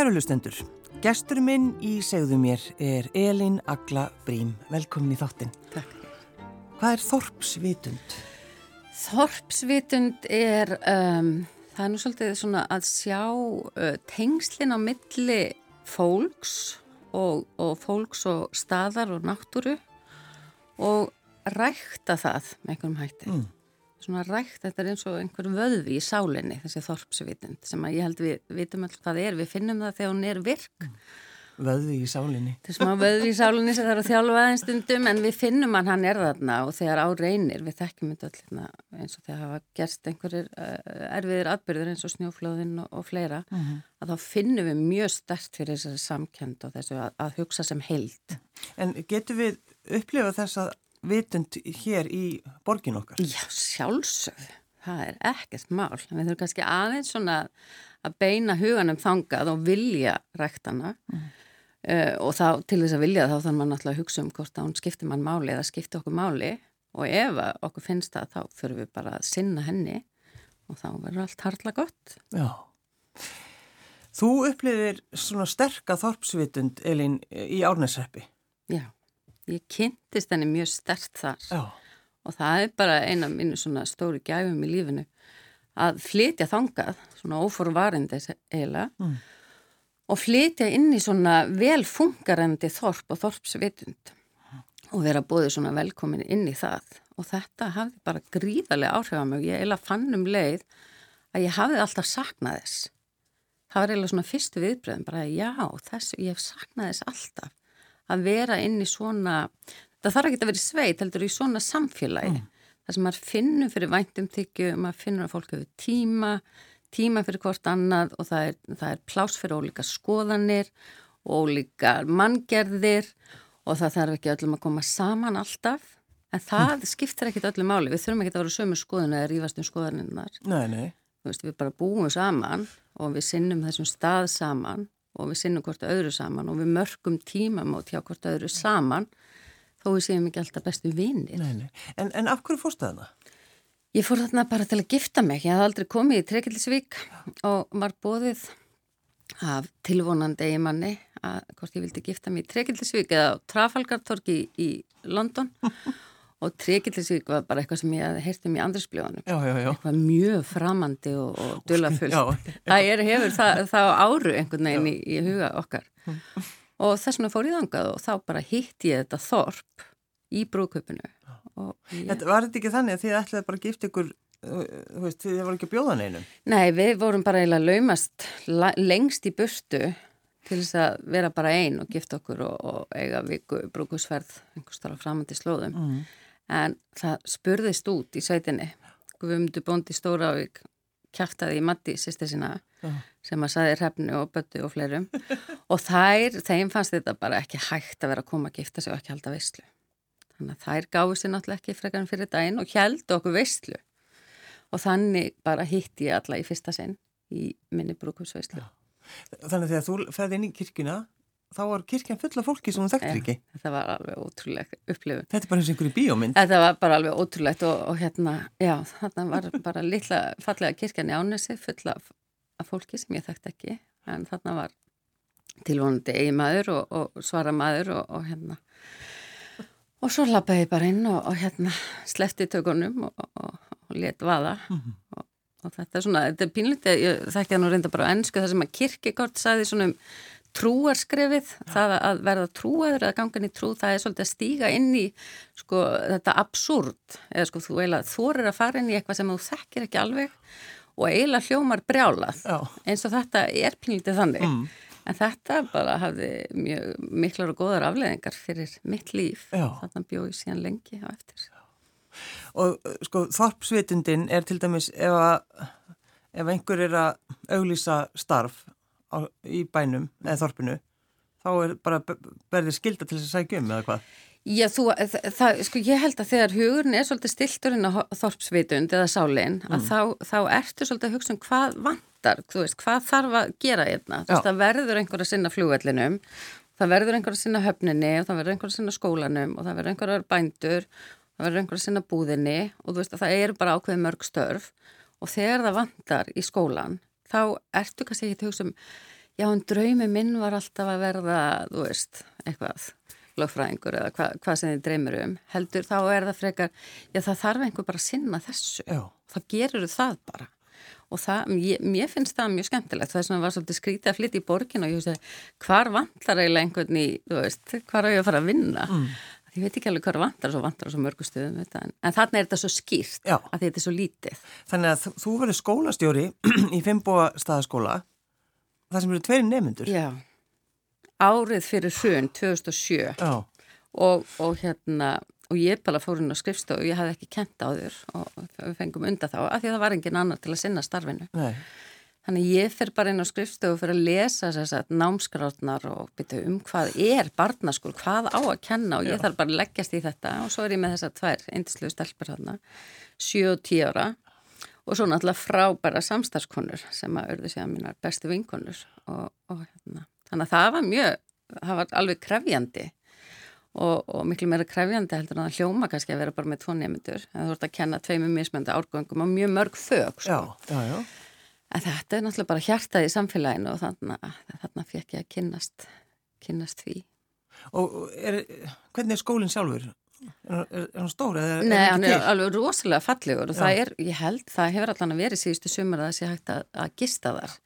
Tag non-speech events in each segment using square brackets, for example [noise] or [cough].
Kæru hlustendur, gestur minn í segðu mér er Elin Agla Brím. Velkomin í þáttinn. Takk. Hvað er þorpsvitund? Þorpsvitund er, um, það er nú svolítið svona að sjá uh, tengslinn á milli fólks og, og fólks og staðar og náttúru og rækta það með einhverjum hætti. Mm svona rækt, þetta er eins og einhver vöðvi í sálinni, þessi þorpsvitund sem að ég held við vitum alltaf hvað er, við finnum það þegar hún er virk. Vöðvi í sálinni. Það er smá vöðvi í sálinni sem það er að þjálfa aðeins stundum en við finnum að hann er þarna og þegar á reynir, við þekkjum þetta allir eins og þegar hafa gerst einhverjir uh, erfiðir atbyrður eins og snjóflóðin og, og fleira, uh mhm. -huh. að þá finnum við mjög stert fyrir þessari samkend og þessu að, að hugsa sem heild. En getur við upplifað þess að vitund hér í borgin okkar? Já, sjálfsögð. Það er ekkert mál. Við þurfum kannski aðeins svona að beina huganum þangað og vilja ræktana mm. uh, og þá til þess að vilja þá þannig að mann alltaf hugsa um hvort að hún skiptir mann máli eða skiptir okkur máli og ef okkur finnst það þá fyrir við bara að sinna henni og þá verður allt harla gott. Já. Þú upplifir svona sterka þorpsvitund, Elin, í Árnesreppi. Já ég kynntist henni mjög stert þar. Já. og það er bara eina af mínu svona stóri gæfum í lífinu. Að flytja þangað, svona óforvarindi eiginlega mm. og flytja inn í svona velfungarandi þorp og þorpsvitund. Og vera bóðið svona velkomin inn í það. Og þetta hafði bara gríðarlega áhrif á mig, ég eiginlega fann um leið að ég hafði alltaf saknað þess. Það var eiginlega svona fyrstu viðbröðum bara já, þess, ég hef saknað þess alltaf að vera inn í svona, það þarf ekki að vera sveit, heldur í svona samfélagi. Mm. Það sem maður finnur fyrir væntumþykju, maður finnur að fólk hefur tíma, tíma fyrir hvort annað og það er, það er plás fyrir ólíka skoðanir, ólíka manngerðir og það þarf ekki öllum að koma saman alltaf. En það mm. skiptir ekkit öllum máli, við þurfum ekki að vera sömu skoðun eða rífast um skoðaninnar. Nei, nei. Veist, við bara búum saman og við sinnum þessum stað saman og við sinnum hvort öðru saman og við mörgum tímamót hjá hvort öðru saman þó við séum ekki alltaf bestu vinnir. En, en af hverju fórstu þarna? Ég fór þarna bara til að gifta mig. Ég hafði aldrei komið í Trekilsvík og var bóðið af tilvonandi eigimanni að hvort ég vildi gifta mig í Trekilsvík eða Trafalgartorki í, í London [laughs] og Trekillisvík var bara eitthvað sem ég heirti um í andrisbljóðanum eitthvað mjög framandi og, og dölafullt það er, hefur það, það áru einhvern veginn í, í huga okkar. Og þess vegna fór ég þangað og þá bara hitt ég þetta þorp í brúköpunu ég... Var þetta ekki þannig að þið ætlaði bara að gifta ykkur þú veist, þið voru ekki að bjóða neinum? Nei, við vorum bara eiginlega laumast lengst í burtu til þess að vera bara einn og gifta okkur og, og eiga viku brúkusferð einhverstara framandi slóðum. Mm en það spurðist út í sveitinni Guðmundur Bóndi Stóravík kæftaði í Matti sýsti sína uh. sem að saði hrefnu og böttu og fleirum. [laughs] Og þær, þeim fannst þetta bara ekki hægt að vera að koma að gifta sig og ekki halda veistlu þannig að þær gáði sér náttúrulega ekki frekarinn fyrir daginn og held okkur veistlu og þannig bara hitti ég alla í fyrsta sinn í minni brúkumsveistlu Þannig að þegar þú ferði inn í kirkuna þá var kirkjan full af fólki sem hún þekktir ekki. Þetta var alveg ótrúlegt upplifun. Þetta er bara eins og einhverju bíómynd. Þetta var bara alveg ótrúlegt og, og hérna, já, þarna var bara litla fallega kirkjan í Ánesi full af, fólki sem ég þekkt ekki, en þarna var tilvonandi eigi maður og, og svara maður og, og hérna og svo lappaði ég bara inn og hérna slefti tökunum og let vaða mm -hmm. og þetta er svona, þetta er pínlítið, ég þekkja nú reynda bara á ennsku það sem að kirkigort sagði svona um trúarskrefið, Já. það að verða trúaður eða gangan í trú, það er svolítið að stíga inn í sko þetta absúrt eða sko þú eiginlega þorir að fara inn í eitthvað sem þú þekkir ekki alveg og eiginlega hljómar brjálað Já. eins og þetta er pínlítið þannig mm. en þetta bara hafði mjög miklar og góðar afleðingar fyrir mitt líf, þarna bjóði síðan lengi á eftir. Og sko þorpsvitundin er til dæmis ef að ef einhver er að auglýsa starf á, í bænum eða þorpinu þá er bara verðið skilda til þess að sækja um eða hvað? Já, þú, það, sko ég held að þegar hugurinn er svolítið stilturinn á þorpsvitund eða sálinn, mm. að þá, þá ertu svolítið að hugsa um hvað vantar, þú veist, hvað þarf að gera einna, þú veist, það verður einhver að sinna flúvellinum, það verður einhver að sinna höfninni og það verður einhver að sinna skólanum og það verður einhver að bændur, það verður einhver að sinna búðinni og þú veist að það er bara ákveðið mörg störf og þegar það vantar í skólan þá ertu kannski ekki til hugsa um já, en draumi minn var alltaf að verða, þú veist, eitthvað lögfræðingur eða hva, hvað sem þið dreymir um. Heldur þá er það frekar já það þarf einhver bara að sinna þessu. Já. þá gerur það bara. Og það, ég, mér finnst það mjög skemmtilegt. Það er svona var svolítið skrítið að flytja í borgin og ég veist hvar vantar eiginlega einhvern í þú veist, hvar á ég að fara að vinna? Mm. Ég veit ekki alveg hvar vantar svo vantar svo mörgu stuðum en, en þarna er þetta svo skýrt Já. að þetta er svo lítið Þannig að þú verður skólastjóri [clears throat] í Fimbóa staðaskóla það sem eru tveiri nefnundur Já, árið fyrir hrun 2007 Já. og, og hérna og ég bara fór inn á skrifstofu og ég hafði ekki kent á þur og við fengum undan þá af því að það var engin annar til að sinna starfinu Nei. Þannig ég fer bara inn á skrifstofu fyrir að lesa þess að námskrátnar og byrja um hvað er barnaskól hvað á að kenna og ég Já. þarf bara að leggjast í þetta og svo er ég með þessar tvær eindislu stelpur þarna 7 og 10 ára og svo náttúrulega frábæra samstarfskonur sem að örðu sig að mínar bestu vinkonur og, og hérna þannig að það var mjög, það var alveg krefjandi og, og miklu meira krefjandi heldur en að hljóma kannski að vera bara með tvo nefndur en þú ert að kenna tveimur mismönda árgöngum og mjög mörg fög sko. Já, já, já. En þetta er náttúrulega bara hjartað í samfélaginu og þannig þarna fekk ég að kynnast kynnast því Og er, hvernig er skólinn sjálfur? Er, er, hann stór? Er, Nei, hann er alveg rosalega fallegur og Já. það er, ég held, það hefur allan að verið síðustu sumar að það sé hægt að, að gista þar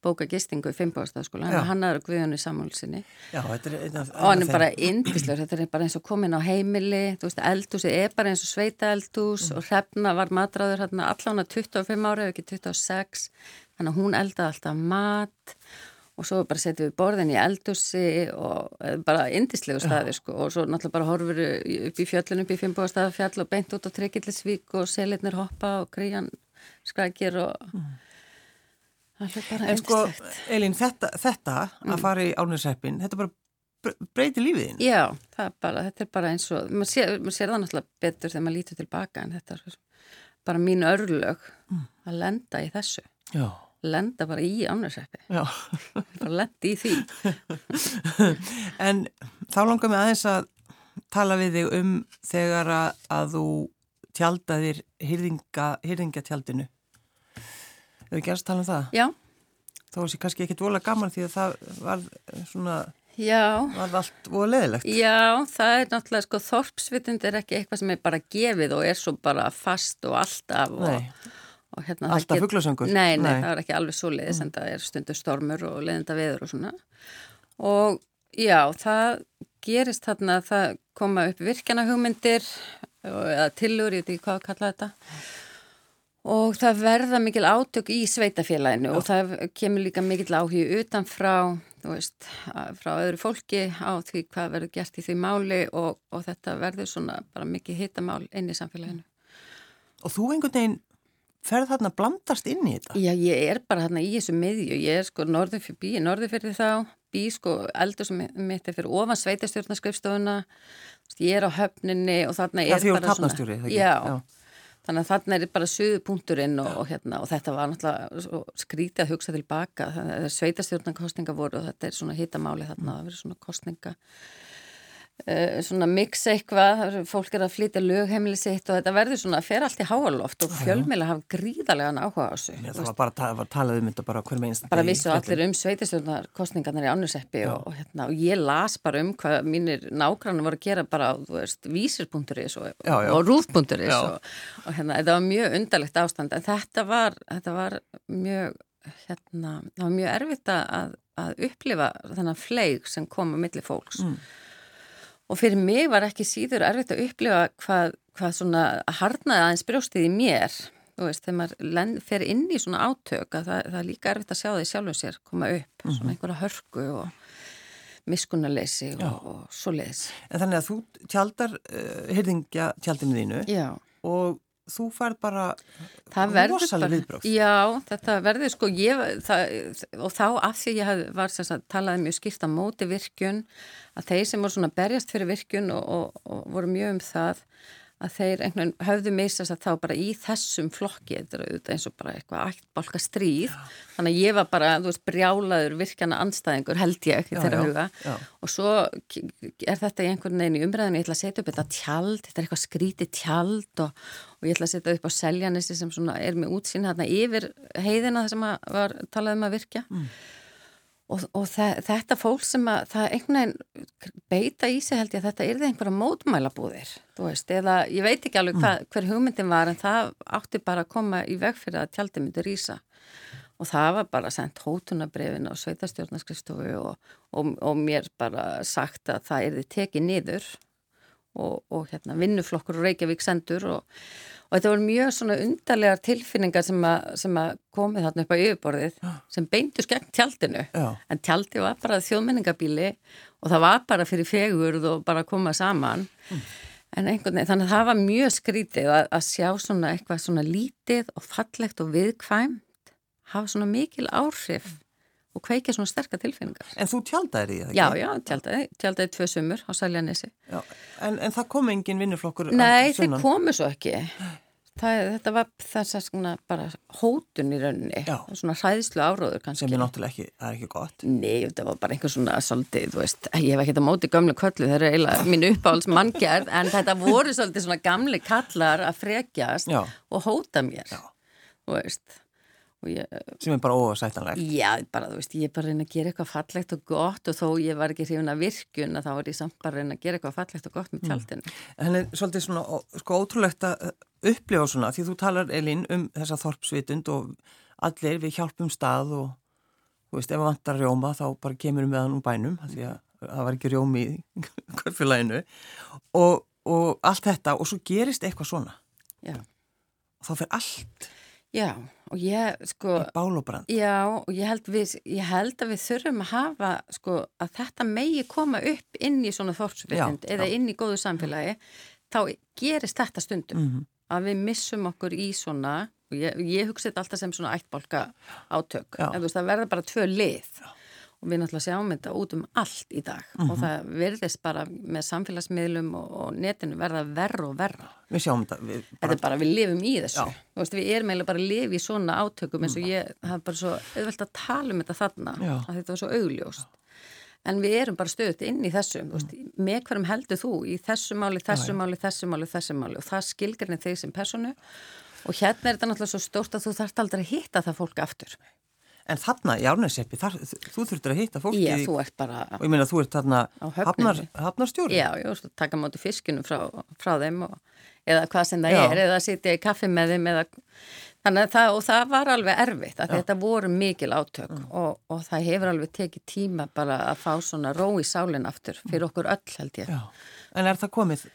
bóka gistingu í Fimbáðstafskóla Já. hann er Guðjónu Samúlsinni og hann er bara indislegur, þetta er bara eins og komin á heimili, þú veist, eldhúsi er bara eins og sveita eldhús og hrefna var matráður hérna allan að 25 ára ekki 26, þannig að hún eldaði alltaf mat og svo bara setjum við borðin í eldhúsi og eh, bara indislegu staði sko og svo náttúrulega bara horfur upp í fjöllun upp í Fimbúastafjall og beint út á Tryggillisvík og selirnir hoppa og gríjan skrækir og það er bara En sko. Elín, þetta, þetta Mm. að fara í ánurseppin, þetta bara bre- breytir lífið þín. Já, það er bara, þetta er bara eins og, maður sér, maður sér það náttúrulega betur þegar maður lítur tilbaka en þetta er bara mín örlög að lenda í þessu, Já. Lenda bara í Já. bara lenda í því. [laughs] En þá langar mig aðeins að tala við þig um þegar að, að þú tjaldaðir hyrðinga, hyrðingatjaldinu. Hefur ekki að tala um það? Já, Þó sé kannski ekkit vola gaman því að það var svona, já, var allt vola leðilegt. já, það er náttúrulega sko þorpsvitund er ekki eitthvað sem er bara gefið og er svo bara fast og alltaf Nei, og hérna alltaf get- fuglasöngur. Nei, nei, það er ekki alveg svo leiðis en það er stundu stormur og leiðinda veður og svona. Og já, það gerist þarna að það koma upp virkjana hugmyndir eða tillur, ég veit ekki hvað að kalla þetta. Og það verða mikil átök í sveitafélaginu og það kemur líka mikil áhug utan frá, þú veist, frá öðru fólki á því hvað verður gert í því máli og, og þetta verður svona bara mikið hitamál inn í samfélaginu. Og þú einhvern veginn ferð þarna blandast inn í þetta. Já, ég er bara hérna í þessu miðju, ég er sko norður fyrir bí, norður fyrir þá, bí sko eldur sem mitt er fyrir ofan sveitastjórnarskrifstofuna, ég er á höfninni og þarna er ert bara svona... hafnarstjóri, það ekki? Já, þannig að þarna er bara suðu punkturinn og, og, hérna, og þetta var náttúrulega skrítið að hugsa tilbaka, það er sveitastjórnarkostninga voru og þetta er svona hitamáli þarna, það verður svona kostninga. Uh, svona mix eitthvað, fólk er að flytja lögheimili sitt og þetta verður svona, fer allt í háaloft og fjölmila hafa gríðarlegan áhuga á þessu. Þú það var bara ta- var talað um þetta bara hver með einsta bara vissu allir um sveitastjórnarkostningarnar í ánuseppi og, og, hérna, og ég las bara um hvað mínir nágrannar voru að gera bara á, vísir.is og, og og, og hérna, þetta var mjög undarlegt ástand en þetta var, þetta var mjög hérna, það var mjög erfitt að, að upplifa þennan fleig sem kom á milli fólks. Mm. Og fyrir mig var ekki síður erfitt að upplifa hvað, hvað svona harnaði aðeins brjóstið í mér þú veist, þegar maður fer inn í svona átök að það, það er líka erfitt að sjá því sjálfum sér koma upp, Mhm. svona einhverja hörku og miskunnarleysi og, og svo leiðis. En þannig að þú tjaldar uh, hyrðingja tjaldinu þínu Já, og þú færð bara rosalega bara, viðbrögð. já, þetta verður sko ég, það, og þá af því ég haf, var sagt, talaði mjög skýrt á móti virkjun, að þeir sem voru svona berjast fyrir virkjun og, og, og voru mjög um það að þeir einhvern veginn höfðu misast að þá bara í þessum flokki, þetta er eins og bara eitthvað ættbólka stríð, þannig að ég var bara, þú veist, brjálaður virkjana anstæðingur held ég Já, þeirra já, huga. já. og svo er þetta í einhvern veginn í umræðinu, ég ætla að setja upp þetta tjald, þetta er eitthvað skrítið tjald og, og ég ætla að setja upp á seljanissi sem svona er með útsýn hérna yfir heiðina það sem var talað um að virkja og, og þetta fólk sem að það einhvern veginn beita í sig held ég að þetta er einhverja mótmælabúðir veist, eða ég veit ekki alveg hva, hver hugmyndin var en það átti bara að koma í veg fyrir að tjaldi myndi rýsa og það var bara sendt hótunabrefin á sveitastjórnarskristofu og, og, og mér bara sagt að það er þið tekið niður og, og hérna, vinnuflokkur og Reykjavík sendur og Og þetta voru mjög svona undarlegar tilfinningar sem að, sem að komið þarna upp á yfirborðið sem beintu skemmt tjaldinu. Já. En tjaldi var bara þjóðmenningabíli og það var bara fyrir fegurð og bara að koma saman. Mm. En einhvern veginn, þannig að það var mjög skrítið að, að sjá svona eitthvað svona lítið og fallegt og viðkvæmt hafa svona mikil áhrif og kveikja svona sterkar tilfinningar. En þú tjáldaði í það ekki? Já, já, tjáldaði, tjáldaði tvö sumur á Sæljanissi. En, en það kom engin vinnuflokkur? Nei, þeir komu svo ekki. Það, þetta var þess að svona bara hótun í rauninni, já. svona hræðslu áróður kannski. Sem er náttúrulega ekki, það er ekki gott. Nei, þetta var bara einhver svona svolítið, þú veist, ég hef ekki þetta mótið gamle köllu, það er eiginlega mín uppáhalds manngjörð, en þetta voru svolítið svona gamle kallar að frekjast já. og hóta mér, já. þú veist. Ég, sem er bara ósættanlegt já, bara þú veist, ég er bara reyna að gera eitthvað fallegt og gott og þó ég var ekki hrifin að virkun að þá var ég samt bara reyna að gera eitthvað fallegt og gott með tjaldinu. Mm. en það er svolítið svona sko ótrúlegt að upplifa svona því þú talar Elin um þessa þorpsvitund og allir við hjálpum stað og þú veist, ef það vantar rjóma þá bara kemur við með hann úr bænum því að það var ekki rjómi í [laughs] kvörfjölaðinu og, og allt þetta og svo gerist eitthvað svona. Já. og þá fer allt. Já, og ég, sko... Í bálubrand. Já, og ég held, við, ég held að við þurfum að hafa, sko, að þetta megi koma upp inn í svona þorpsbyttind eða já. inn í góðu samfélagi, þá gerist þetta stundum. Mm -hmm. Að við missum okkur í svona, og ég, ég hugsa þetta alltaf sem svona ættbólka átök, en þú veist, það verður bara tvö lið. Já og við náttúrulega sjáum þetta út um allt í dag mm -hmm. og mhm. það verðist bara með samfélagsmiðlum og, og netinu verða verra og verra. Við sjáum þetta. Við bara... Þetta er bara, við lifum í þessu. Veist, við erum eiginlega bara að lifa í svona átökum eins og mm. ég haf bara svo auðvelt að tala um þetta þarna, Já. að þetta var svo augljóst. En við erum bara stöðut inn í þessu. Mm. Veist, með hverjum heldur þú í þessu máli, þessu máli, þessu máli, þessu máli og það skilgrinni þeir sem personu og hérna er þetta náttúrulega svo stórt að þú þarft aldrei að hitta það fólk aftur. En þarna í Árnæseppi, þú þurftur að hitta fólki Já, þú ert bara og ég meina þú ert þarna hafnar, hafnarstjóri Já, já, taka mátu fiskinu frá, frá þeim og, eða hvað sem það já. er eða sitja í kaffi með þeim eða, þannig að það, og það var alveg erfitt að já. þetta voru mikil átök mm. og, og það hefur alveg tekið tíma bara að fá svona ró í sálinn aftur fyrir mm. okkur öll held ég já. En er það komið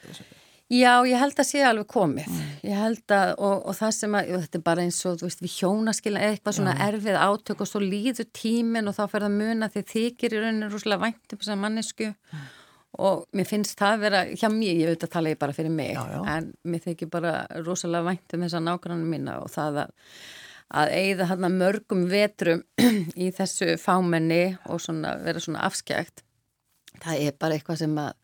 Já, ég held að sé alveg komið. Mm. Ég held að, og, og það sem að, þetta er bara eins og, þú veist, við hjónaskilja eitthvað svona Já. erfið átök og svo líður tímin og þá fer það muna því þykir í rauninu rúslega væntum þessar mannesku mm. og mér finnst það að vera, hjá mér, ég veit að tala ég bara fyrir mig, já, já. en mér þykir bara rúslega væntum þessar nákvæmlega mína og það að, að eigða hérna mörgum vetrum [clears throat] í þessu fámenni og svona vera svona afskægt, það er bara eitthvað sem að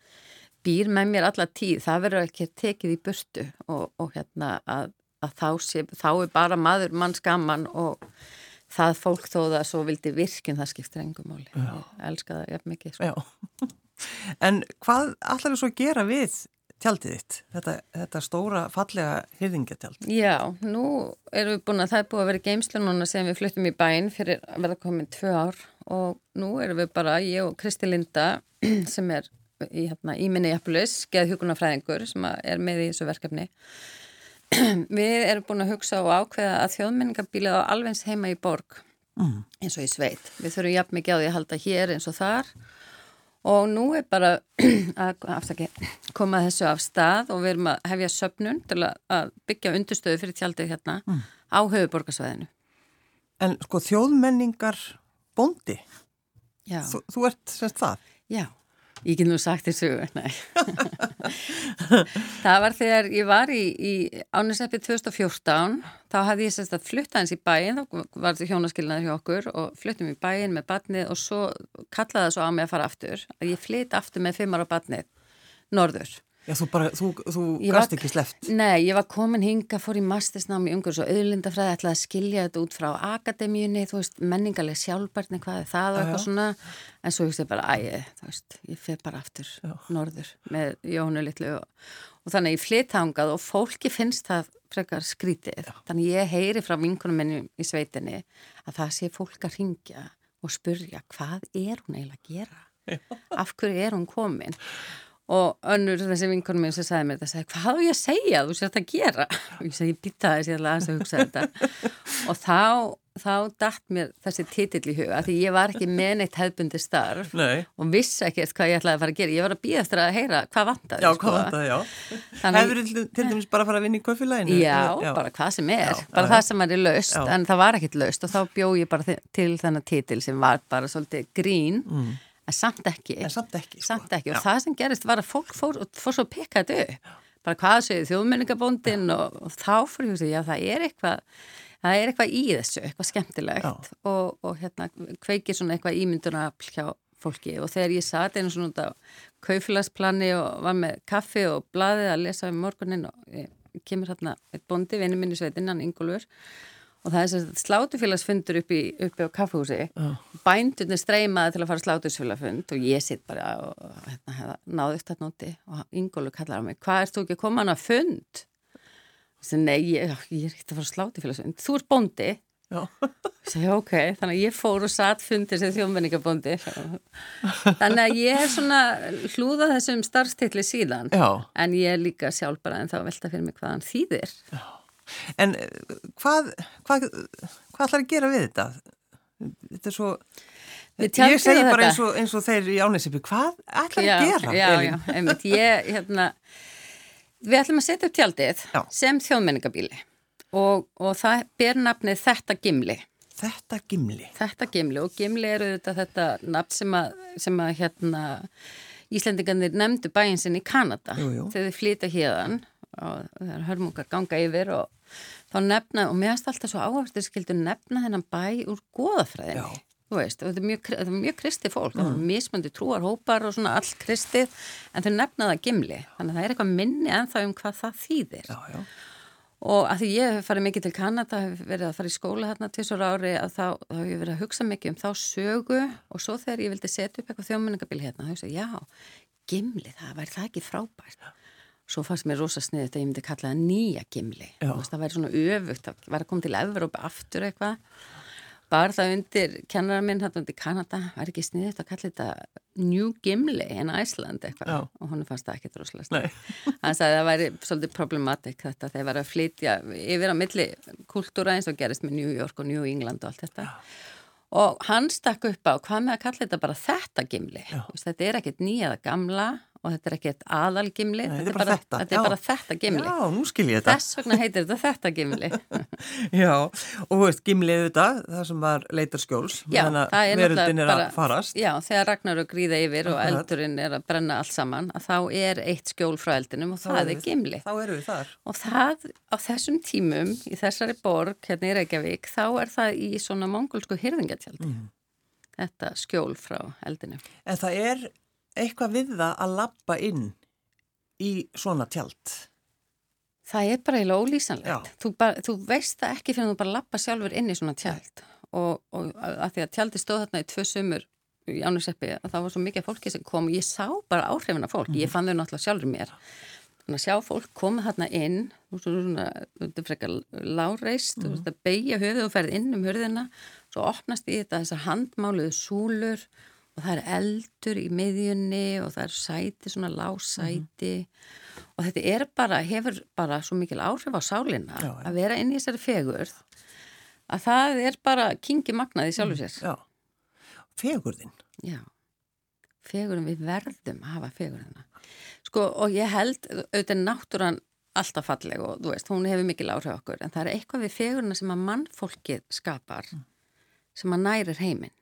býr með mér alla tíð, það verður ekki tekið í burtu og, og hérna að, að þá, sé, þá er bara maður mann skaman og það fólk þó það svo vildi virkin það skiptir engum máli, ég elska það ef mikið sko. [laughs] En hvað allar er svo að gera við tjaldið þitt, þetta, þetta stóra fallega hyrðingatjald? Já, nú erum við búin að það er búin að vera geimslu núna sem við fluttum í bæinn fyrir að verða komin tvö ár og nú erum við bara, ég og Kristi Linda [clears throat] sem er í, hérna, í Minneapolis, geðhjókunarfræðingur sem er með í þessu verkefni. [clears throat] Við erum búin að hugsa og ákveða að þjóðmenningabílið á alveg heima í borg mm. eins og í sveit. Við þurfum jafn mikið á því að halda hér eins og þar. Og nú er bara [clears throat] að afsaki, koma þessu af stað og við erum að hefja söpnun til að byggja undurstöðu fyrir tjaldið hérna mm. á höfuborgarsvæðinu En sko þjóðmenningar bóndi? Þú, þú ert semst það? Já Ég get nú sagt þessu, nei. [laughs] það var þegar ég var í, í áninseppi 2014, þá hafði ég sérst að flutta hans í bæin, þá var þetta hjónaskilnaður hjá okkur og fluttum í bæin með badnið og svo kallaði það svo á mig að fara aftur, að ég flytt aftur með fimmar á badnið, norður. Já, þú bara, þú, þú gast ekki sleft. Nei, ég var komin hinga, fór í mastisnámi umhverjus og auðlindafræði, ætlaði að skilja þetta út frá akademíunni, þú veist, menningarlega sjálfbarni, hvað er það og eitthvað svona, en svo hugst ég bara, æg, þú veist, ég fyrir bara aftur já. norður með Jónu litlu og, og þannig ég flytt hangað og fólki finnst það frekar skrítið, já. þannig ég heyri frá vinkunum minni í sveitinni að það sé fólk að ringja og spurja hvað er hún eiginlega að gera? Af hverju er hún komin? Og önnur þessi vinkonum minn sem sagði mér þetta, sagði, hvað á ég að segja þú sér þetta að gera? Og ég sagði, ég býta þess ég ætla að hugsa þetta. Og þá, þá dætt mér þessi titill í huga, því ég var ekki með neitt hefbundi starf Nei. og vissi ekkert hvað ég ætlaði að fara að gera. Ég var að býða eftir að heyra hvað vantaði. Já, hvað vantaði, já. Þannig- Hefur til, til dæmis bara að fara að vinna í kaufilæginu? Já, bara hvað sem er, Já, bara já, það sem er laust, Já. en það var ekkit laust og þá bjó ég bara til þennan titil sem var bara svolítið grín, en samt ekki. En samt ekki, sko. Samt ekki, og Já. það sem gerist var að fólk fór, fór svo upp, bara hvað segir þjóðmenningabóndin og, og þá fór ég að það er eitthvað, það er eitthvað í þessu, eitthvað skemmtilegt. Og, og hérna kveikir svona eitthvað ímynduna hjá fólki. Og þegar ég satt einu svona út á kaufélagsplani og var með kaffi og blaðið að lesa um morgunin og kemur hérna eitt bondi, vinni minni sveitin, hann Ingólfur og það er þess að slátufélagsfundur upp, í, uppi á kaffehúsi bændunni streymaði til að fara slátufélagfund og ég sitt bara og hérna, náðu upp þetta nóti og Ingólfur kallar á mig, hvað ert þú ekki að koma hann að fund? Þessi, nei, ég, ég er ekki að fara slátufélagsfund þú ert bóndi. Já. Segi, ok, þannig að ég fór og satt fundir sem þjóðmenningabóndi þannig að ég er svona hlúða þessum starfstilli síðan. Já. en ég er líka sjálf bara en þá velta fyrir mig hvað hann þýðir En eh, hvað, hvað, hvað ætlar að gera við þetta? Þetta er svo... Ég segi bara eins og, eins og þeir í ánæsipi, hvað ætlar já, að gera? Já, já, einmitt, ég, hérna við ætlum að setja upp tjaldið Já. sem þjóðmenningabíli og, og það ber nafnið Þetta Gimli Þetta gimli. Þetta Gimli og Gimli eru þetta, þetta nafn sem að, sem að hérna, Íslendingarnir nefndu bæinn sinn í Kanada Jú, jú. þegar þið flytja hérðan og það er hörmungar ganga yfir og þá nefna, og mér finnst alltaf svo áhverftur skildu nefna þennan bæ úr goðafræðinni Já. þú veist, þetta er mjög, er mjög kristi fólk mm. mismöndi trúarhópar og svona all kristið en þau nefna það Gimli þannig að það er eitthvað minni en það um hvað það þýðir Já, já. Og að því ég hef farið mikið til Kanada, hef verið að fara í skóla hérna svo ári að þá, þá hef ég verið að hugsa mikið um þá sögu og svo þegar ég vildi setja upp eitthvað þjóðmenningabíl hérna, þá hef ég Svo fannst mér rosa sniðið þetta ég myndi kalla það nýja gimli. Já. Veist, það væri svona öfugt, það væri að koma til Evrópa aftur eitthvað. Bara það undir kennarar minn, þetta undir Kanada, væri ekki sniðið að kalla þetta New Gimli en Æsland eitthvað. Já. Og hún fannst það ekki droslega Nei. Hann sagði að það væri svolítið problematik þetta þegar var að flytja yfir á milli kultúra eins og gerist með New York og New England og allt þetta. Og hann stakk upp á hvað með að kalla þetta bara þetta gimli. Þetta er ekkert nýjaða gamla og þetta er ekkert aðalgimli. Nei, þetta er bara þetta. Þetta er bara þetta gimli. Já, nú skil ég þetta. Þess vegna heitir þetta þetta gimli. [laughs] Já, og veist, gimlið þetta, það sem var leitar skjóls, Já, það að er náttúrulega er að farast. Já, þegar Ragnar og gríða yfir og eldurinn er að brenna allt saman, að þá er eitt skjól frá eldinum og Þá það er gimli. Þá eru við þar. Og það á þessum tímum í þessari borg, hérna í Reykjavík, þá er það í svona mongolsku hyrðingatjaldi. Mm. Þetta skjól frá eldinu. En það er eitthvað við það að lappa inn í svona tjald. Það er bara eiginlega ólýsanlegt. Þú, bara, þú veist það ekki fyrir að þú bara lappa sjálfur inn í svona tjald. Og, og að því að tjaldi stóð þarna í tvö sömur í ánuseppi að það var svo mikið fólki sem kom og ég sá bara áhrifin af fólk. Ég fann þau náttúrulega sjálfur mér. Þannig að sjá fólk koma þarna inn, veist, svona, þetta frekar láreist, þú veist, að beigja höfuð og ferð inn um hurðina, svo opnast í þetta þessar handmáluðu súlur og það er eldur í miðjunni og það er sæti, svona lásæti og þetta er bara, hefur bara svo mikil áhrif á sálina Já, að vera inn í þessari fegurð að það er bara kingi magnað í sjálfu sér. Já. Fegurðin. Já, fegurinn við verðum að hafa fegurina. Sko og ég held, auðvitað náttúran alltaf falleg og þú veist, hún hefur mikil áhrif okkur en það er eitthvað við fegurina sem að mannfólkið skapar sem að nærir heiminn.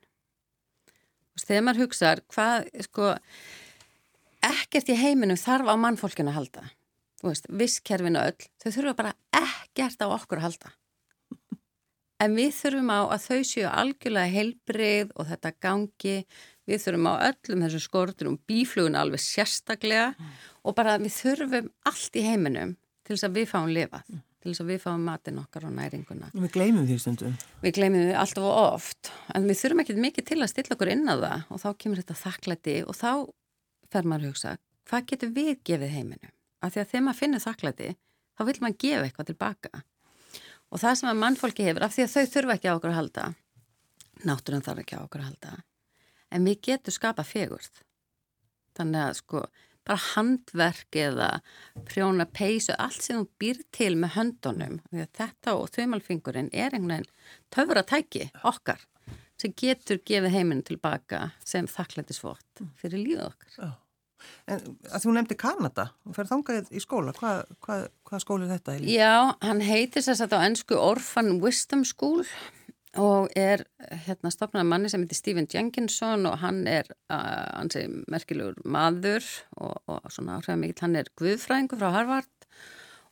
Þegar maður hugsar hvað, sko, ekkert í heiminum þarf á mannfólkinu að halda. Þú veist, visskerfinu öll, þau þurfa bara ekkert á okkur að halda. En við þurfum á að þau séu algjörlega heilbrið og þetta gangi, við þurfum á öllum þessu skortur um bíflugun alveg sérstaklega. Og bara við þurfum allt í heiminum til þess að við fáum lifað, til þess að við fáum matinn okkar og næringuna. Við gleymum því stundum. Við gleymum við alltaf og oft, en við þurfum ekki mikið til að stilla okkur inn á það og þá kemur þetta þakklæti og þá fer maður að hugsa, hvað getur við gefið heiminum? Af því að þegar maður finnir þakklæti, þá vil maður gefa eitthvað tilbaka. Og það sem að mannfólki hefur, af því að þau þurfa ekki á okkur að halda, náttúrun þarf ekki á okkur að halda en við getum skapa fegurð þannig að sko bara handverk eða prjóna peysu, allt sem þú býr til með höndunum, því að þetta og þauðmálfingurinn er einhvern veginn töfra tæki okkar sem getur gefið heiminn tilbaka sem þakklættisvott fyrir lífið okkar. Já. En þú nefndi Kanada, þú fer þangað í skóla, hvað hva, hva skóli er þetta? Já, hann heitir sér satt á ennsku Orphan Wisdom School og er hérna stopnað manni sem heitir Stephen Jenkinson og hann er uh, hans er merkilegur maður og, og svona áhrifða mikill, hann er guðfræðingu frá Harvard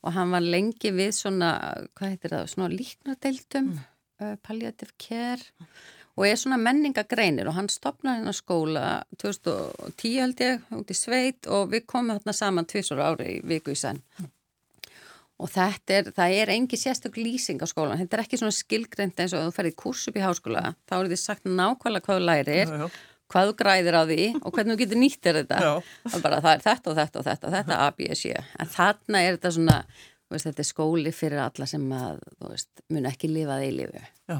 og hann var lengi við svona, hvað heitir það, svona líknadeildum, mm. uh, palliative care og er svona menningagreinir og hann stopnaði hennar skóla 2010 held ég, út í sveit og við komum þarna saman tvísor ári í viku í senn. Mm og þetta er, það er engi sérstök lýsing á skólan, þetta er ekki svona skilgreynd eins og þú ferðið kurs upp í háskóla. Þá er þið sagt nákvæmlega hvað þú lærir já, já. hvað þú græðir á því og hvernig þú getur nýttir þetta. Og bara það er þetta og þetta og þetta og þetta A, B, S, J en þarna er þetta svona veist, þetta er skóli fyrir alla sem að veist, mun ekki lifaði í lifu já.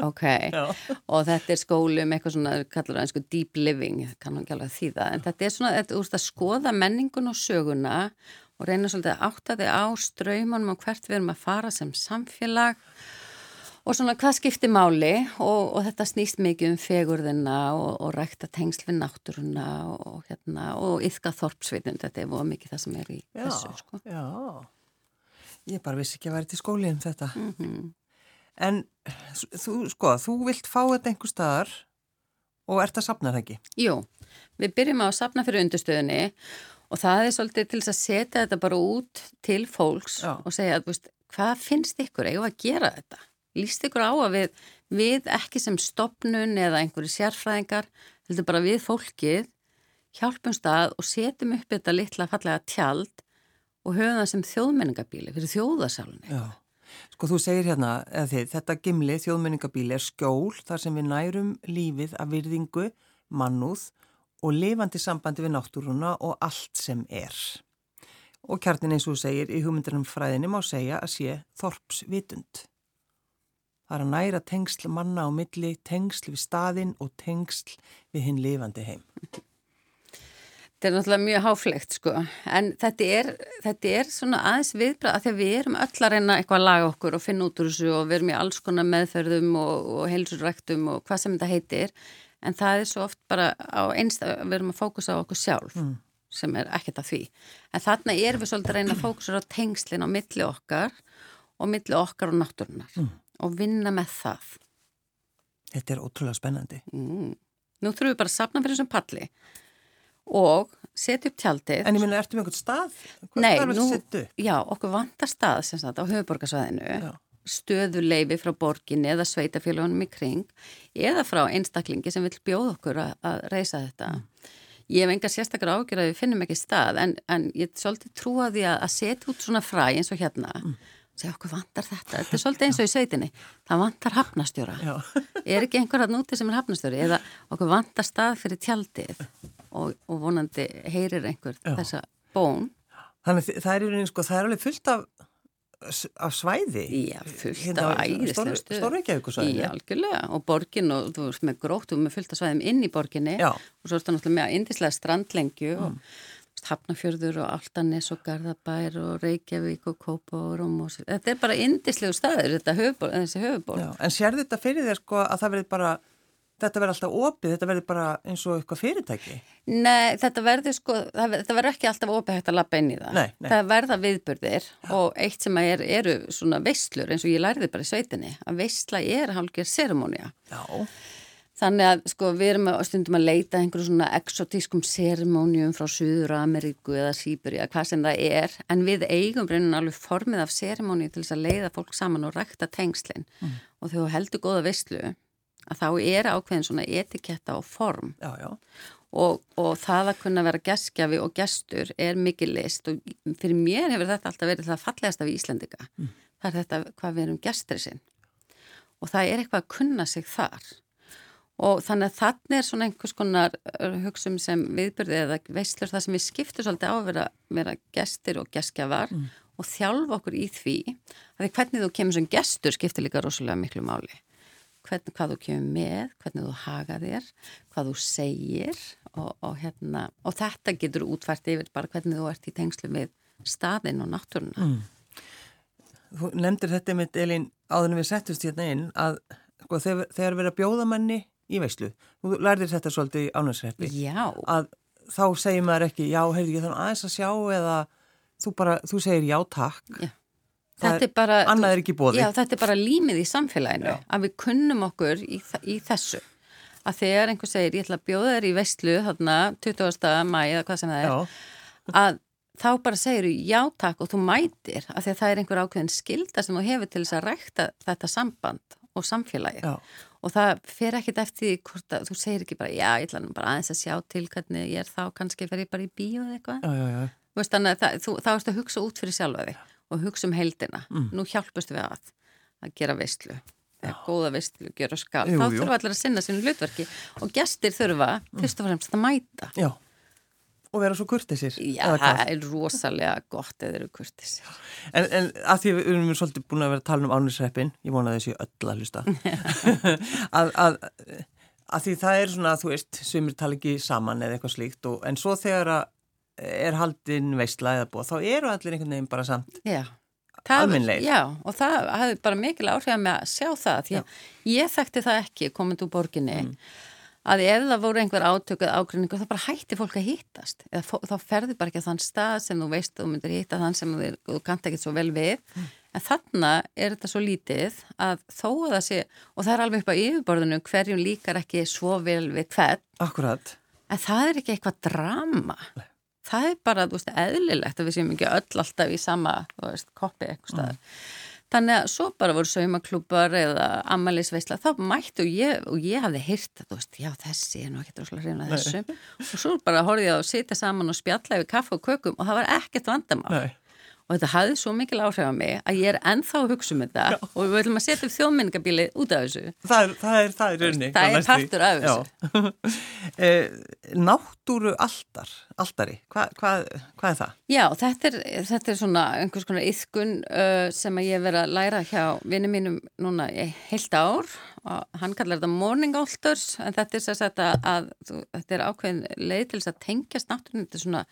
Ok, [laughs] Já. og þetta er skólu um eitthvað svona, við kallum það einsku deep living, kannan ekki alveg það en þetta er svona, þetta, úrst, að skoða menningun og söguna og reyna svolítið að átta þig á ströymanum og hvert við erum að fara sem samfélag og svona hvað skiptir máli og, og þetta snýst mikið um fegurðina og, og rækta tengsl við náttúruna og, hérna, og yfka þorpsvitund, þetta er voða mikið það sem er í já, þessu. Sko. Já, ég bara vissi ekki að vera til skóli um þetta. Mm -hmm. En þú, sko, þú vilt fá þetta einhver staðar og ert að sapna það ekki? Jú, við byrjum á að sapna fyrir undirstöðunni og það er svolítið til þess að setja þetta bara út til fólks Já. og segja að veist, hvað finnst ykkur eigum að gera þetta? Lýst ykkur á að við, við ekki sem stopnun eða einhverju sérfræðingar heldur bara við fólkið hjálpum stað og setjum upp þetta litla fallega tjald og höfum það sem þjóðmenningabíli fyrir þjóðasalunni. Já, sko þú segir hérna þið, þetta gimli þjóðmenningabíli er skjól þar sem við nærum lífið af virðingu, mannúð og lifandi sambandi við náttúruna og allt sem er. Og kjarnin eins og þú segir í hugmyndanum fræðinni má segja að sé þorpsvitund. Það er að næra tengsl manna á milli, tengsl við staðinn og tengsl við hinn lifandi heim. Þetta er náttúrulega mjög háflegt sko, en þetta er, þetta er svona aðeins viðbrað að því að við erum öll að reyna eitthvað að laga okkur og finna út úr þessu og við erum í alls konar meðferðum og, og heilsurræktum og hvað sem þetta heitir en það er svo oft bara á einstað, við erum að fókusa á okkur sjálf mm. sem er ekkert af því en þarna erum við svolítið að reyna að fókusa á tengslinn á milli okkar og milli okkar og náttúrunar mm. og vinna með það Þetta er ótrúlega spennandi mm. Nú þurfum við bara að sapna fyrir þessum palli og setja upp tjaldið En ég minna, ertu með einhvern stað? Hvað Nei, nú, já, okkur vantar stað sem sagt á höfuborgarsvæðinu já stöðuleifi frá borginni eða sveitafélagunum í kring eða frá einstaklingi sem vil bjóða okkur að, að reysa þetta. Mm. Ég hef enga sérstakar ágjör að við finnum ekki stað en, en ég er svolítið trúa því að, að setja út svona fræ eins og hérna mm. og segja okkur vantar þetta. Þetta er svolítið eins og í sveitinni. Það vantar hafnastjóra. [laughs] er ekki einhver að núti sem er hafnastjóri eða okkur vantar stað fyrir tjaldið og, og vonandi heyrir einhver Já. þessa bón. Þannig það er, sko, það er alveg fullt af af svæði? Já, fullt hérna, af æðislega Stórreikjavíkusvæði Já, algjörlega, og borgin og þú veist með grótt og með fullt af svæðum inn í borginni. Já. og svo er þetta náttúrulega með indislega strandlengju mm. og hafnafjörður og Altanis og Garðabær og Reykjavík og Kópár og þetta er bara indislegu staður þetta höfubor, þessi höfuborg En sér þetta fyrir þér sko að það verður bara þetta verður alltaf opið, þetta verður bara eins og eitthvað fyrirtæki? Nei, þetta verður sko, þetta verður ekki alltaf opið hægt að lappa inn í það. Nei, nei. Það verða viðbörðir Já. og eitt sem er, eru svona veistlur eins og ég læriði bara í sveitinni, að veistla er hálfgerð seremónia. Já. Þannig að sko við erum að stundum að leita einhverju svona exotískum seremónium frá Suður Ameríku eða Sýburi eða hvað sem það er, en við eigum reynin alveg formið af seremóni til þess að leiða fólk saman og rækta tengslinn mm. og þegar heldur góða veistlu að þá er ákveðin svona etiketta og form já, já. Og, og það að kunna vera geskjafi og gestur er mikið list og fyrir mér hefur þetta alltaf verið það fallegast af Íslendika mm. það er þetta hvað við erum gestur sinn og það er eitthvað að kunna sig þar og þannig að þannig er svona einhvers konar hugsun sem viðbyrði eða veistlur það sem við skiptum svolítið á að vera, vera gestur og geskjafar mm. og þjálfa okkur í því að því hvernig þú kemur sem gestur skiptir líka rosalega miklu máli hvern, hvað þú kemur með, hvernig þú haga þér, hvað þú segir og, og, hérna, og þetta getur útvært yfir bara hvernig þú ert í tengslu með staðin og náttúruna. Mm. Þú nefndir þetta mitt, Elin, áðunum við settust hérna inn að sko, þegar, þegar við erum að bjóða manni í veislu, þú lærðir þetta svolítið í ánægsreppi, að þá segir maður ekki, já, heyrðu ég þannig aðeins að sjá eða þú bara, þú segir já, takk. Já. Þetta er bara, annað er. Já, þetta er bara límið í samfélaginu, já. að við kunnum okkur í, í þessu. Að þegar einhver segir, ég ætla að bjóða þér í veistlu, þarna, 20. mæ eða hvað sem það er, já. að þá bara segir þú já takk og þú mætir því að það er einhver ákveðin skilda sem þú hefur til þess að rækta þetta samband og samfélagi já. og það fer ekkit eftir hvort að þú segir ekki bara já ég ætla bara aðeins að sjá til hvernig ég er þá kannski fer ég bara í bíu eða eitthvað veist, þannig að það, þú, þá erst að hugsa út fyrir sjálfa þig og hugsa um heldina mm. nú hjálpustu við að að gera veistlu eða góða veistlu, gera skap jú, þá þurfa allir að sinna sinu hlutverki og gestir þurfa mm. fyrst og fremst að mæta. Já. Og vera svo kurtisir Já, það er rosalega gott eða eru kurtisir En, en að því við erum svolítið búin að vera að tala um ánisreppin ég vona þessi öll að hlusta. [laughs] Að, að, að því það er svona að þú veist sem er tala ekki saman eða eitthvað slíkt og, en svo þegar er haldinn veistla eða búið þá eru allir einhvern veginn bara samt Það, já, og það hafði bara mikil áhrif að með að sjá það, því að ég þekkti það ekki komið úr borginni mm. að ef það voru einhver átökuð ágrinningu þá bara hætti fólk að hýttast eða þá ferði bara ekki á þann stað sem þú veist þú myndir hýtta þann sem þú, þú kannt ekki svo vel við. Mm. en þannig er þetta svo lítið að þó að það sé og það er alveg upp á yfirborðinu hverjum líkar ekki svo vel við hvern. Akkurat. En það er ekki eitthvað drama. Nei. Það er bara, þú veist, eðlilegt að við séum ekki öll alltaf í sama, þú veist, koppi eitthvað staðar mm. Þannig að svo bara voru saumaklúpar eða ammælisveisla, þá mættu ég og ég hafði hýrt að þú veist, já þessi er nú ekki droslega hrifna þessum og svo bara horfið ég að sitja saman og spjalla yfir kaffa og kökum og það var ekkert vandamál. Nei og þetta hafði svo mikil áhrif á mig að ég er ennþá að hugsa um þetta Já. og við ætlum að setja upp þjóðminningabíli út af þessu. Það er, það er, það er raunni Það er partur af þessu. [laughs] Eh, Náttúru aldar aldari, Hva, hvað, hvað er það? Já, þetta er, þetta er svona einhvers konar yðkun uh, sem að ég verið að læra hjá vinið mínum núna heilt ár og hann kallar þetta morning altars en þetta er sér að, þetta er ákveðin leið til þess að tengjast náttúrunni. Þetta er svona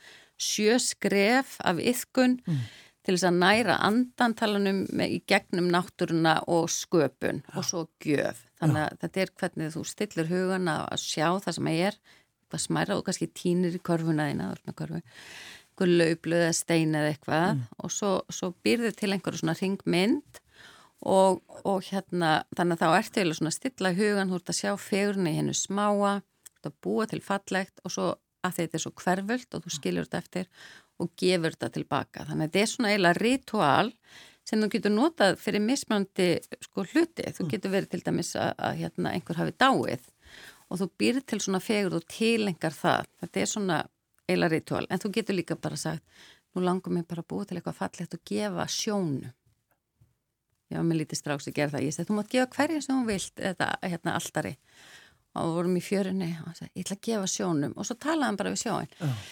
sjö skref af yðkun mm til þess að næra andantalanum í gegnum náttúruna og sköpun Já. og svo gjöf. Þannig að þetta er hvernig þú stillir hugan að sjá það sem er, hvað smæra og kannski tínir í korfuna þína, einhver laupluð eða stein eða eitthvað mm. og svo, svo býrðir til einhverju svona ringmynd og, og hérna þannig að þá ertu eða svona stilla hugan, þú ert að sjá fegurni hennu smáa, þú ert að búa til fallegt og svo að þetta er svo hverföld og þú skiljur þetta eftir og gefur þetta tilbaka. Þannig að þetta er svona eiginlega ritual sem þú getur notað fyrir mismöndi sko, hluti. Þú mm. getur verið til dæmis að, að hérna, einhver hafi dáið og þú býr til svona fegur og tilengar það. Þetta er svona eiginlega ritual. En þú getur líka bara sagt, nú langum ég bara að búa til eitthvað fallegt og gefa sjónu. Já, mér lítið stráks að gera það. Ég segi, þú mátt gefa hverja sem þú vilt, þetta hérna alltari. Og við vorum í fjörunni og ég ætla að gefa sjónum og svo talaðum bara við sjóin. Oh.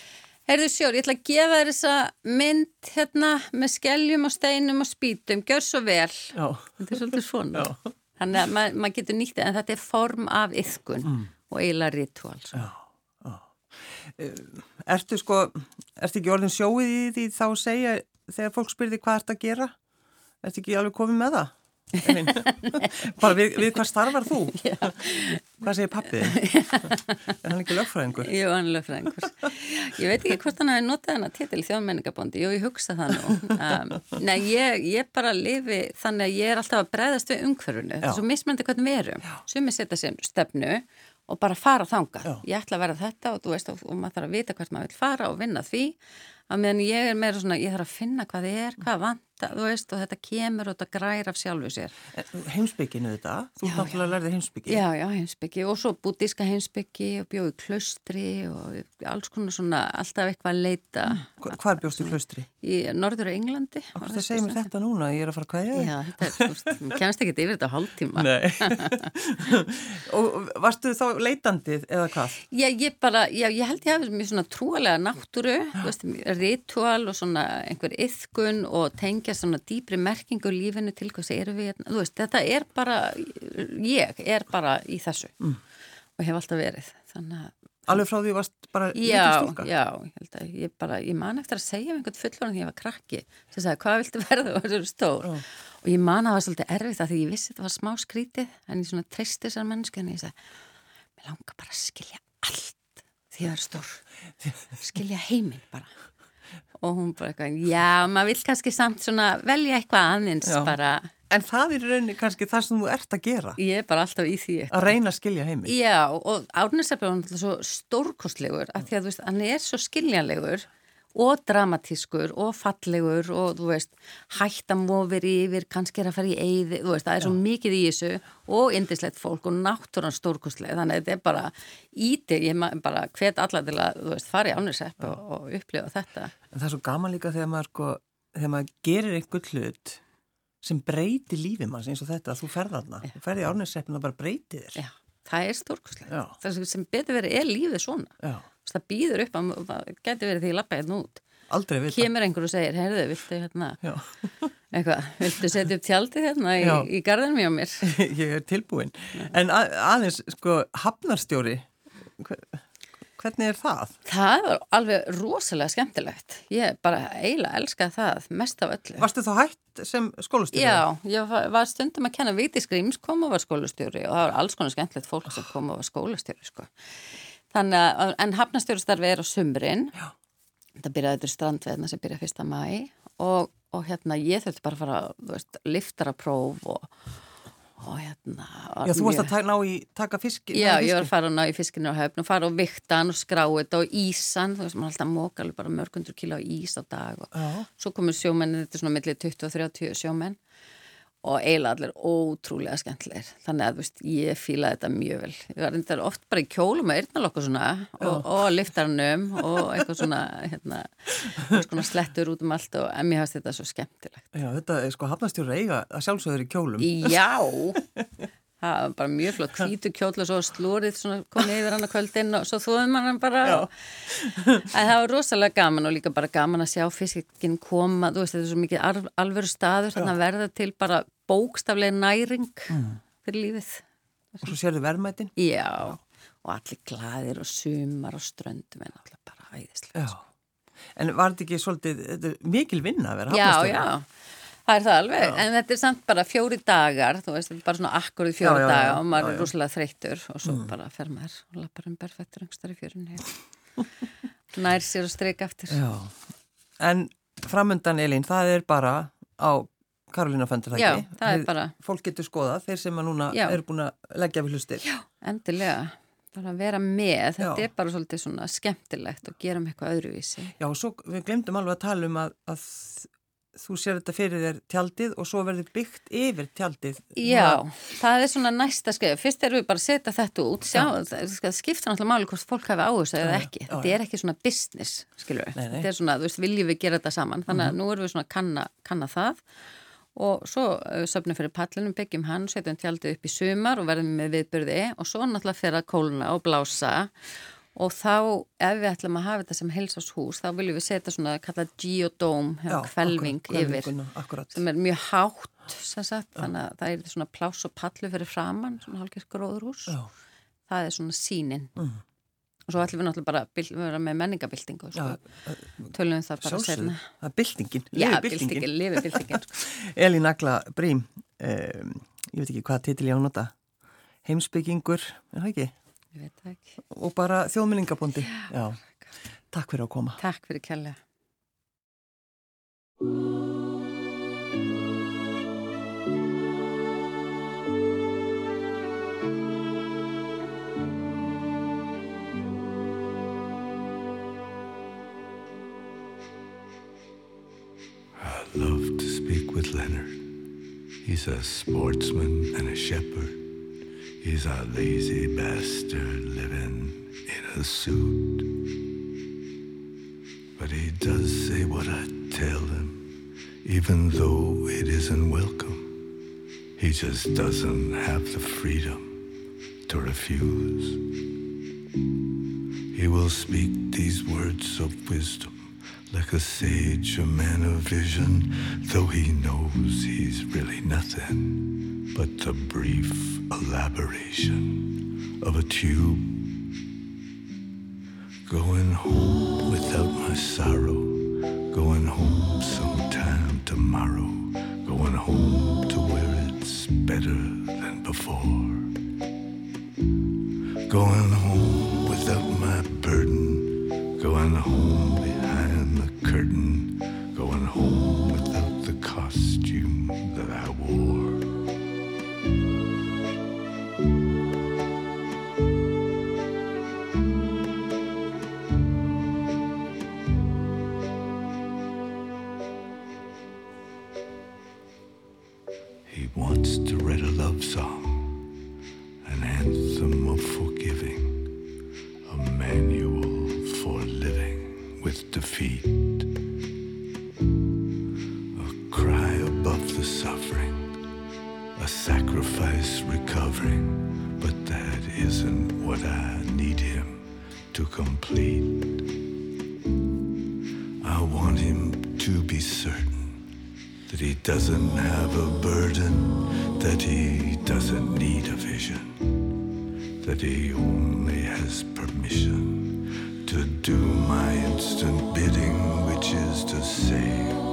Herðu sjór, ég ætla að gefa þér þessa mynd hérna með skelljum og steinum og spítum, gjör svo vel. Já. Þetta er svolítið svona. Já. Þannig að maður mað getur nýtt það, en þetta er form af yðkun mm. og eiginlega ritual. Já, já. Eh, ertu sko, ertu ekki orðin sjóið í því þá segja þegar fólk spyrði hvað ert að gera? Ertu ekki alveg komið með það? Bara við, við hvað starfar þú? [laughs] Já. Hvað segir pappið? [laughs] er hann ekki lögfræðingur? Jú, hann er lögfræðingur. Ég veit ekki hvort hann hafi notað hann að titil þjóðmenningabondi, jú, ég hugsa það nú. Um, Nei, ég, ég bara lifi þannig að ég er alltaf að breyðast við umhverfunu, það er svo mismöndi hvernig við erum. Sem er setjað sem stefnu og bara fara þanga, Já. ég ætla að vera þetta og þú veist, og maður þarf að vita hvert maður vil fara og vinna því, að meðan ég er meira svona, ég þarf að finna hvað þetta, þú veist, og þetta kemur og þetta grær af sjálfu sér. Heimsbygginu þetta? Þú náttúrulega lærði heimsbyggi? Já, já, heimsbyggi og svo bútíska heimsbyggi og bjóði klöstri og alls konar svona, alltaf eitthvað að leita. Mm. Hvar bjóðst þú klöstri? Í norður Englandi. Og það segir mér þetta núna, ég er að fara að hvaðja? Já, þetta er, þú veist, kemst ekki yfir þetta hálftíma. Nei. [laughs] og varstu þá leitandið eða hvað? Já, ég bara, já, ég held ég hafi mjög svona trúalega náttúru, veist, ritual og svona einhver yðkun og tengja sækja svona dýpri merkingu lífinu til hvað erum við, hérna? þú veist, þetta er bara ég er bara í þessu mm. og hef alltaf verið þannig að Alveg frá því varst bara lítið stúlka? Já, ég held að ég bara, ég man eftir að segja um einhvern fullorinn því ég var krakki sem sagði, hvað viltu verða og er stór oh. og ég man að það var svolítið erfitt að því ég vissi þetta var smá skrítið en ég svona treysti þessar mennesku en ég sagði, mér langar bara að skilja allt því það er stór skilja heiminn bara og hún bara eitthvað, já, maður vil kannski samt svona velja eitthvað aðeins bara En það er rauninni kannski það sem þú ert að gera. Ég er bara alltaf í því. Eitthvað. Að reyna að skilja heimi. Já, og Árnæsarbreyður er alltaf svo stórkostlegur að því að þú veist, hann er svo skiljanlegur og dramatískur og fallegur og þú veist, hættamofir yfir, kannski er að fara í eigði, þú veist, það er Já. svo mikið í þessu og indislegt fólk og náttúrann stórkostleg, þannig að þetta er bara ítir, ég bara hvet alla til að, þú veist, fara í Árnæsarbreyð og, og upplifa þetta. En það er svo gaman líka þegar maður, sko, þegar maður gerir einhver hlut sem breyti lífið manns eins og þetta að þú ferðarna, þú ferði árnæsseppin og bara breyti þér. Já, það er stórkoslega. Það sem betur verið er lífið svona. Já. Það býður upp að það getur verið því að lappa hérna út. Kemur einhver og segir, heyrðu, viltu hérna, [laughs] eitthvað, viltu setja upp tjaldi hérna í, í garðinum hjá mér? [laughs] Ég er tilbúin. Já. En að, aðeins, sko, hafnarstjóri? Hvernig er það? Það var alveg rosalega skemmtilegt. Ég bara eiginlega elskaði það mest af öllu. Varstu þá hægt sem skólastjóri? Já, ég var stundum að kenna Viti Skrýms kom og var skólastjóri og það var alls konar skemmtilegt fólk sem kom og var skólastjóri sko. Þannig að, en hafnastjórastarfi er á sumrin. Já. Það byrjaði þetta strandveðna sem byrjaði fyrsta mæ og, og hérna ég þurfti bara að fara, þú veist, liftara-próf og og hérna Já, þú varst að ná í taka fisk Já, ég var að fara að ná í fiskinu á höfn og fara á viktan og skráið og ísan, þú veist, maður alltaf mók alveg bara mörgundur kíla á ís á dag og Já. svo komur sjómenn, þetta er svona millir 20 og 30 sjómenn og eiginlega allir ótrúlega skemmtilegir. Þannig að veist, ég fílaði þetta mjög vel. Ég var reyndar oft bara í kjólum og eirnalokku svona og, og liftarnum og eitthvað svona hérna, svona slettur út um allt og en mér hafst þetta svo skemmtilegt. Já, þetta er sko hafnastjóra eiga að sjálfsögur í kjólum. Já [laughs] það var bara mjög flott, hvítu kjóla svo slúrið komið yfir hann að kvöldin og svo þóðum hann bara það var rosalega gaman og líka bara gaman að sjá fiskinn koma, þú veist þetta er svo mikið alveru staður, þannig að verða til bara bókstaflega næring mm. fyrir lífið. Og svo sér þau verðmætin. Já, og allir gladir og sumar og ströndum en allir bara æðislega sko. en var þetta ekki svolítið mikil vinna að vera já, já Það er það alveg, já. en þetta er samt bara fjóri dagar, þú veist, þetta er bara svona akkurið fjóri já, já, daga og maður er rúslega þreytur og svo mm. bara fer maður og lappar um berfættur einhverstað í fjörunni [laughs] nær sér og streik aftur. Já, en framöndan Elín, það er bara á Karolina Fendur, það ekki? Já, það er bara. Fólk getur skoða, þeir sem að núna eru búin að leggja við hlustir. Já, endilega. Bara að vera með, þetta er bara svolítið svona skemmtilegt og gera með eitthvað öðruvísi. Já, og svo við glemdum alveg að tala um að, að þú sér þetta fyrir þér tjaldið og svo verður byggt yfir tjaldið. Já, það er svona næsta skrif. Fyrst erum við bara að setja þetta út, sjá, það skipta náttúrulega máli hvort fólk hafi áherslu eða ekki. Já, þetta já. er ekki svona business, skilur við. Þetta er svona, þú veist, viljum við gera þetta saman. Þannig að mm -hmm. nú erum við svona að kanna, kanna það og svo söfnum fyrir pallinum, byggjum hann, setjum tjaldið upp í sumar og verðum með viðbyrði og svo náttúrulega fyrir að kóluna og blása og þá ef við ætlum að hafa þetta sem helsashús þá viljum við setja svona kallað geodome, kvelving yfir akkurat. sem er mjög hátt sagt, þannig að það er svona plás og pallu fyrir framann, svona hálfgeir gróðurhús Já. það er svona sínin mm. og svo ætlum við náttúrulega bara að vera með menningabildingu sko. tölum við það bara að segna Það er bildingin, lifi bildingin, lifi. Elín Agla Brím um, ég veit ekki hvað titil ég ánota heimsbyggingur, er það ekki? Ég veit það ekki. Og bara þjóðmyndingabondi. Já. Takk fyrir að koma. Takk fyrir kella. I love to speak with Leonard. He's a sportsman and a shepherd. He's a lazy bastard living in a suit. But he does say what I tell him, even though it isn't welcome. He just doesn't have the freedom to refuse. He will speak these words of wisdom like a sage, a man of vision, though he knows he's really nothing but the brief elaboration of a tube. Going home without my sorrow, going home sometime tomorrow, going home to where it's better than before. Going home without my burden, going home behind the curtain he doesn't have a burden, that he doesn't need a vision, that he only has permission to do my instant bidding, which is to save.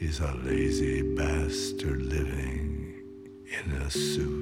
is a lazy bastard living in a suit.